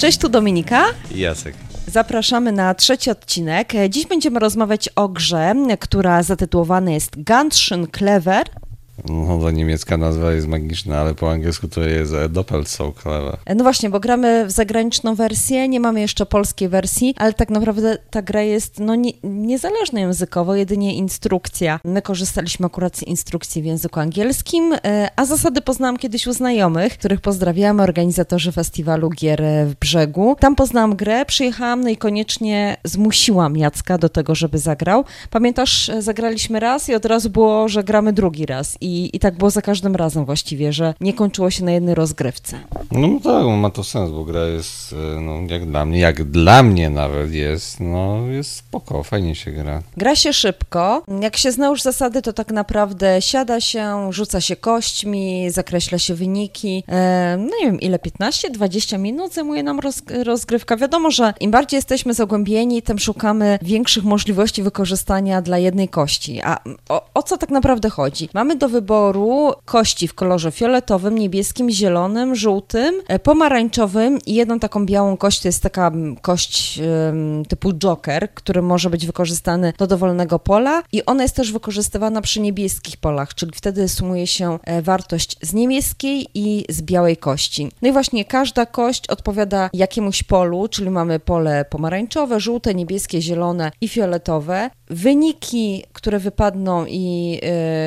Cześć, tu Dominika. I Jacek. Zapraszamy na trzeci odcinek. Dziś będziemy rozmawiać o grze, która zatytułowana jest Ganschen Clever. No, ta niemiecka nazwa jest magiczna, ale po angielsku to jest e, Doppel so clever. No właśnie, bo gramy w zagraniczną wersję, nie mamy jeszcze polskiej wersji, ale tak naprawdę ta gra jest no, nie, niezależna językowo, jedynie instrukcja. My korzystaliśmy akurat z instrukcji w języku angielskim, e, a zasady poznałam kiedyś u znajomych, których pozdrawiamy, organizatorzy festiwalu gier w Brzegu. Tam poznałam grę, przyjechałam, no i koniecznie zmusiłam Jacka do tego, żeby zagrał. Pamiętasz, e, zagraliśmy raz i od razu było, że gramy drugi raz i i, tak było za każdym razem właściwie, że nie kończyło się na jednej rozgrywce. No, no tak, ma to sens, bo gra jest, e, no, jak dla mnie, jak dla mnie nawet jest, no jest spoko, fajnie się gra. Gra się szybko. Jak się zna już zasady, to tak naprawdę siada się, rzuca się kośćmi, zakreśla się wyniki. E, no nie wiem, ile, 15-20 minut zajmuje nam roz, rozgrywka. Wiadomo, że im bardziej jesteśmy zagłębieni, tym szukamy większych możliwości wykorzystania dla jednej kości. A o, o co tak naprawdę chodzi? Mamy do wyboru kości w kolorze fioletowym, niebieskim, zielonym, żółtym, e, pomarańczowym i jedną taką białą kość, to jest taka kość typu joker, który może być wykorzystany do dowolnego pola i ona jest też wykorzystywana przy niebieskich polach, czyli wtedy sumuje się e, wartość z niebieskiej i z białej kości. No i właśnie każda kość odpowiada jakiemuś polu, czyli mamy pole pomarańczowe, żółte, niebieskie, zielone i fioletowe. Wyniki, które wypadną i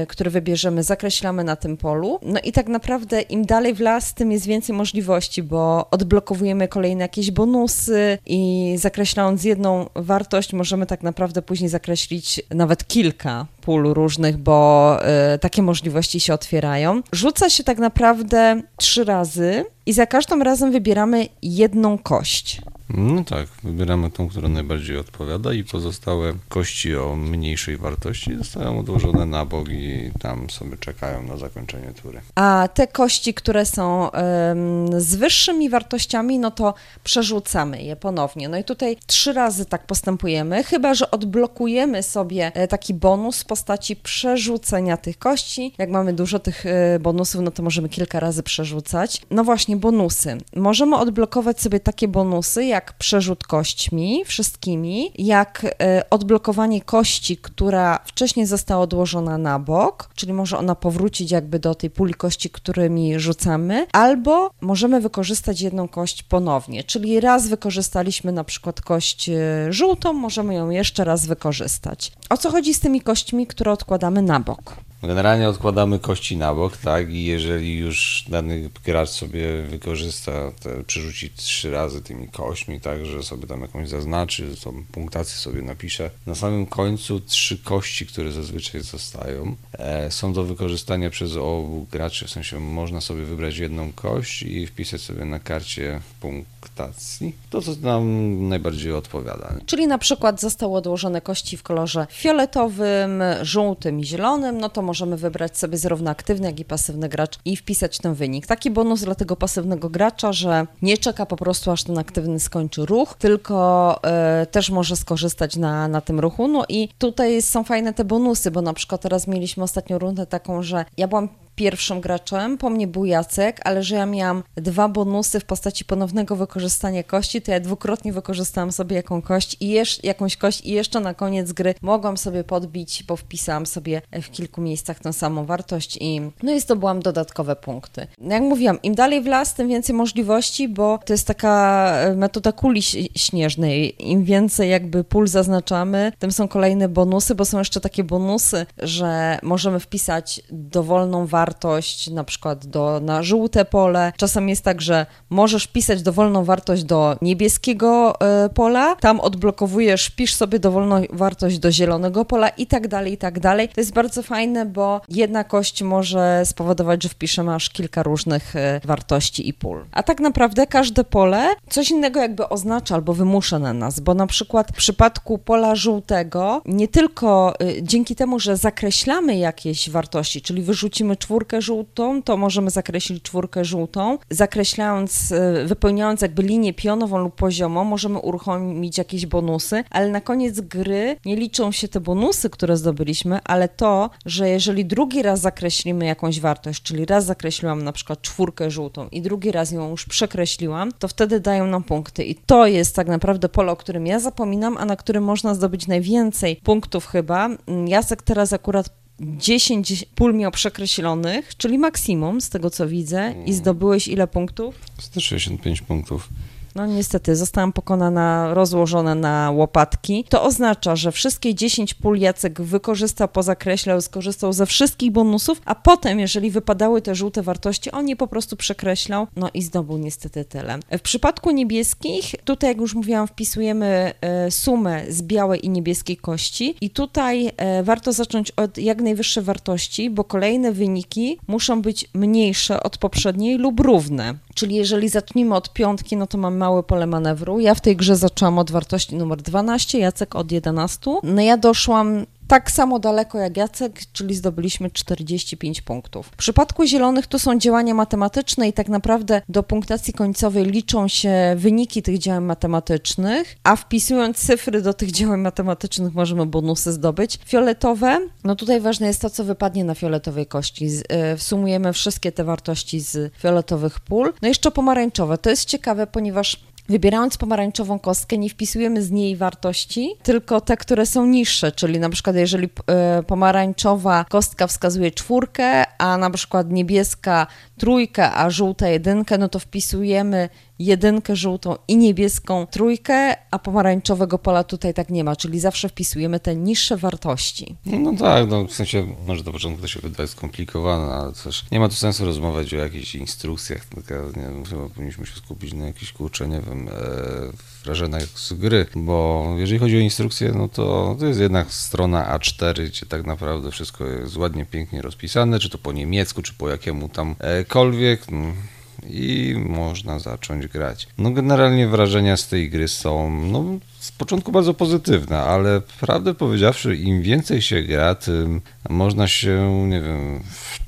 yy, które wybierzemy zakreślamy na tym polu. No i tak naprawdę im dalej w las, tym jest więcej możliwości, bo odblokowujemy kolejne jakieś bonusy i zakreślając jedną wartość, możemy tak naprawdę później zakreślić nawet kilka pól różnych, bo y, takie możliwości się otwierają. Rzuca się tak naprawdę trzy razy i za każdym razem wybieramy jedną kość. No tak, wybieramy tą, która najbardziej odpowiada i pozostałe kości o mniejszej wartości zostają odłożone na bok i tam sobie czekają na zakończenie tury. A te kości, które są ym, z wyższymi wartościami, no to przerzucamy je ponownie. No i tutaj trzy razy tak postępujemy, chyba że odblokujemy sobie e, taki bonus w postaci przerzucenia tych kości. Jak mamy dużo tych e, bonusów, no to możemy kilka razy przerzucać. No właśnie, bonusy. Możemy odblokować sobie takie bonusy, jak przerzut kośćmi, wszystkimi, jak e, odblokowanie kości, która wcześniej została odłożona na bok, czyli może ona powrócić jakby do tej puli kości, którymi rzucamy, albo możemy wykorzystać jedną kość ponownie, czyli raz wykorzystaliśmy na przykład kość e, żółtą, możemy ją jeszcze raz wykorzystać. O co chodzi z tymi kośćmi, które odkładamy na bok? Generalnie odkładamy kości na bok, tak? I jeżeli już dany gracz sobie wykorzysta, te, przerzuci trzy razy tymi kośćmi, tak, że sobie tam jakąś zaznaczy, tą punktację sobie napisze. Na samym końcu trzy kości, które zazwyczaj zostają, e, są do wykorzystania przez obu graczy. W sensie można sobie wybrać jedną kość i wpisać sobie na karcie punktacji to, co nam najbardziej odpowiada. Czyli na przykład zostały odłożone kości w kolorze fioletowym, żółtym i zielonym, no to możemy wybrać sobie zarówno aktywny, jak i pasywny gracz i wpisać ten wynik. Taki bonus dla tego pasywnego gracza, że nie czeka po prostu aż ten aktywny skończy ruch, tylko y, też może skorzystać na, na tym ruchu. No i tutaj są fajne te bonusy, bo na przykład teraz mieliśmy ostatnią rundę taką, że ja byłam pierwszym graczem, po mnie był Jacek, ale że ja miałam dwa bonusy w postaci ponownego wykorzystania kości, to ja dwukrotnie wykorzystałam sobie jaką kość i jesz, jakąś kość i jeszcze na koniec gry mogłam sobie podbić, bo wpisałam sobie w kilku miejscach tę samą wartość i no i zdobyłam dodatkowe punkty. Jak mówiłam, im dalej w las, tym więcej możliwości, bo to jest taka e, metoda kuli śnieżnej. Im więcej jakby pól zaznaczamy, tym są kolejne bonusy, bo są jeszcze takie bonusy, że możemy wpisać dowolną wartość wartość na przykład do, na żółte pole. Czasem jest tak, że możesz pisać dowolną wartość do niebieskiego y, pola, tam odblokowujesz, pisz sobie dowolną wartość do zielonego pola i tak dalej, i tak dalej. To jest bardzo fajne, bo jedna kość może spowodować, że wpiszemy aż kilka różnych y, wartości i pól. A tak naprawdę każde pole coś innego jakby oznacza albo wymusza na nas, bo na przykład w przypadku pola żółtego nie tylko y, dzięki temu, że zakreślamy jakieś wartości, czyli wyrzucimy czwórkę czwórkę żółtą, to możemy zakreślić czwórkę żółtą. Zakreślając, e, wypełniając jakby linię pionową lub poziomą, możemy uruchomić jakieś bonusy, ale na koniec gry nie liczą się te bonusy, które zdobyliśmy, ale to, że jeżeli drugi raz zakreślimy jakąś wartość, czyli raz zakreśliłam na przykład czwórkę żółtą i drugi raz ją już przekreśliłam, to wtedy dają nam punkty. I to jest tak naprawdę pole, o którym ja zapominam, a na którym można zdobyć najwięcej punktów chyba. Jacek teraz akurat 10 pól miał przekreślonych, czyli maksimum z tego co widzę. I zdobyłeś ile punktów? 165 punktów. No niestety, zostałam pokonana, rozłożona na łopatki. To oznacza, że wszystkie 10 pól Jacek wykorzystał, pozakreślał, skorzystał ze wszystkich bonusów, a potem, jeżeli wypadały te żółte wartości, on je po prostu przekreślał, no i zdobył niestety tyle. W przypadku niebieskich, tutaj jak już mówiłam, wpisujemy e, sumę z białej i niebieskiej kości i tutaj e, warto zacząć od jak najwyższej wartości, bo kolejne wyniki muszą być mniejsze od poprzedniej lub równe. Czyli jeżeli zaczniemy od piątki, no to mam małe pole manewru. Ja w tej grze zaczęłam od wartości numer 12, Jacek od 11. No ja doszłam tak samo daleko jak Jacek, czyli zdobyliśmy 45 punktów. W przypadku zielonych to są działania matematyczne i tak naprawdę do punktacji końcowej liczą się wyniki tych działań matematycznych, a wpisując cyfry do tych działań matematycznych możemy bonusy zdobyć. Fioletowe, no tutaj ważne jest to, co wypadnie na fioletowej kości. Z, y, Sumujemy wszystkie te wartości z fioletowych pól. No jeszcze pomarańczowe. To jest ciekawe, ponieważ Wybierając pomarańczową kostkę, nie wpisujemy z niej wartości, tylko te, które są niższe, czyli na przykład jeżeli y, pomarańczowa kostka wskazuje czwórkę, a na przykład niebieska trójkę, a żółta jedynkę, no to wpisujemy jedynkę żółtą i niebieską trójkę, a pomarańczowego pola tutaj tak nie ma, czyli zawsze wpisujemy te niższe wartości. No tak, no w sensie może do początku to się wydaje skomplikowane, ale też nie ma tu sensu rozmawiać o jakichś instrukcjach, tylko nie chyba powinniśmy się skupić na jakichś kurczę, nie wiem, e, wrażeniach z gry, bo jeżeli chodzi o instrukcje, no to to jest jednak strona A4, gdzie tak naprawdę wszystko jest ładnie, pięknie rozpisane, czy to po niemiecku, czy po jakiemu tamkolwiek. No i można zacząć grać. No generalnie wrażenia z tej gry są no, z początku bardzo pozytywne, ale prawdę powiedziawszy, im więcej się gra, tym można się, nie wiem,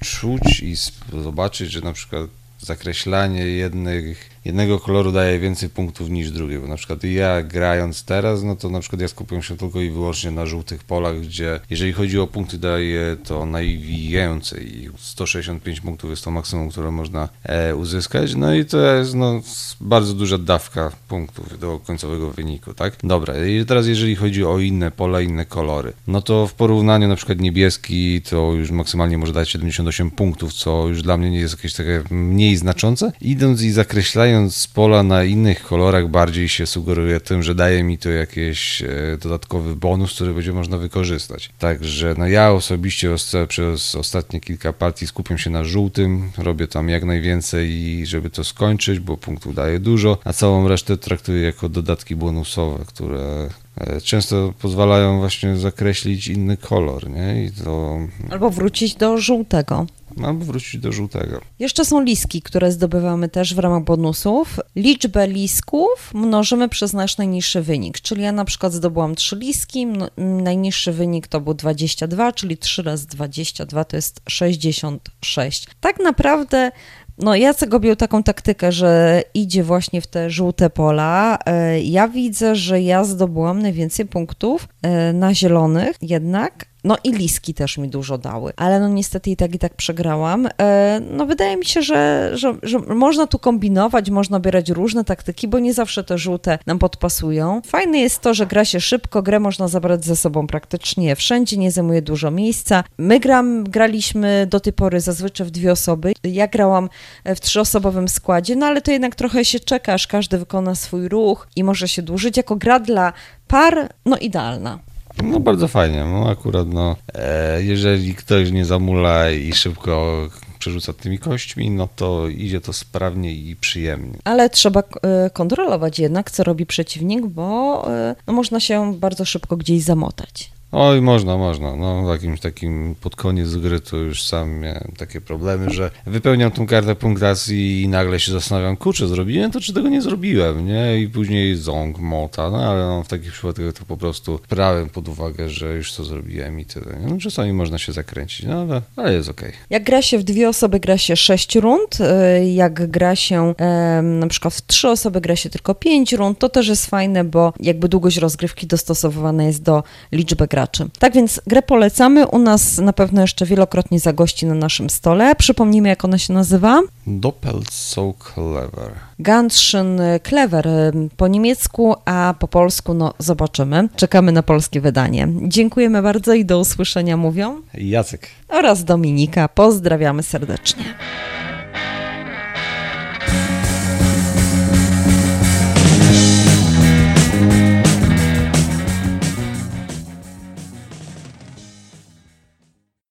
wczuć i zobaczyć, że na przykład zakreślanie jednych jednego koloru daje więcej punktów niż drugiego. Na przykład ja grając teraz, no to na przykład ja skupiam się tylko i wyłącznie na żółtych polach, gdzie jeżeli chodzi o punkty daje to najwięcej. 165 punktów jest to maksimum, które można e, uzyskać. No i to jest no, bardzo duża dawka punktów do końcowego wyniku, tak? Dobra, i teraz jeżeli chodzi o inne pola, inne kolory, no to w porównaniu na przykład niebieski to już maksymalnie może dać 78 punktów, co już dla mnie nie jest jakieś takie mniej znaczące. Idąc i zakreślając z pola na innych kolorach bardziej się sugeruje tym, że daje mi to jakiś e, dodatkowy bonus, który będzie można wykorzystać. Także no ja osobiście przez ostatnie kilka partii skupiam się na żółtym, robię tam jak najwięcej, żeby to skończyć, bo punktów daje dużo, a całą resztę traktuję jako dodatki bonusowe, które często pozwalają właśnie zakreślić inny kolor, nie? I to... Albo wrócić do żółtego albo wrócić do żółtego. Jeszcze są liski, które zdobywamy też w ramach bonusów. Liczbę lisków mnożymy przez nasz najniższy wynik, czyli ja na przykład zdobyłam 3 liski, najniższy wynik to był 22, czyli 3 razy 22 to jest 66. Tak naprawdę no, Jacek objął taką taktykę, że idzie właśnie w te żółte pola. E, ja widzę, że ja zdobyłam najwięcej punktów e, na zielonych jednak, no i liski też mi dużo dały, ale no niestety i tak i tak przegrałam. E, no wydaje mi się, że, że, że można tu kombinować, można bierać różne taktyki, bo nie zawsze te żółte nam podpasują. Fajne jest to, że gra się szybko, grę można zabrać ze sobą praktycznie wszędzie, nie zajmuje dużo miejsca. My gram, graliśmy do tej pory zazwyczaj w dwie osoby. Ja grałam w trzyosobowym składzie, no ale to jednak trochę się czeka, aż każdy wykona swój ruch i może się dłużyć. Jako gra dla par, no idealna. No bardzo fajnie, no akurat no, e, jeżeli ktoś nie zamula i szybko przerzuca tymi kośćmi, no to idzie to sprawnie i przyjemnie. Ale trzeba e, kontrolować jednak, co robi przeciwnik, bo e, no, można się bardzo szybko gdzieś zamotać. Oj, można, można. No, jakimś takim pod koniec gry to już sam miałem takie problemy, że wypełniam tą kartę punktacji i nagle się zastanawiam, kurczę, zrobiłem to, czy tego nie zrobiłem, nie? I później ząg, mota, no ale no, w takich przypadkach to po prostu brałem pod uwagę, że już to zrobiłem i tyle. No, czasami można się zakręcić, no ale, ale jest okej. Jak gra się w dwie osoby, gra się sześć rund. y, Jak gra się na przykład w trzy osoby, gra się tylko pięć rund. To też jest fajne, bo jakby długość rozgrywki dostosowywana jest do liczby graczy. Tak więc grę polecamy. U nas na pewno jeszcze wielokrotnie zagości na naszym stole. Przypomnijmy, jak ona się nazywa. Doppelt so clever. Ganschen Clever po niemiecku, a po polsku no zobaczymy. Czekamy na polskie wydanie. Dziękujemy bardzo i do usłyszenia mówią Jacek. oraz Dominika. Pozdrawiamy serdecznie.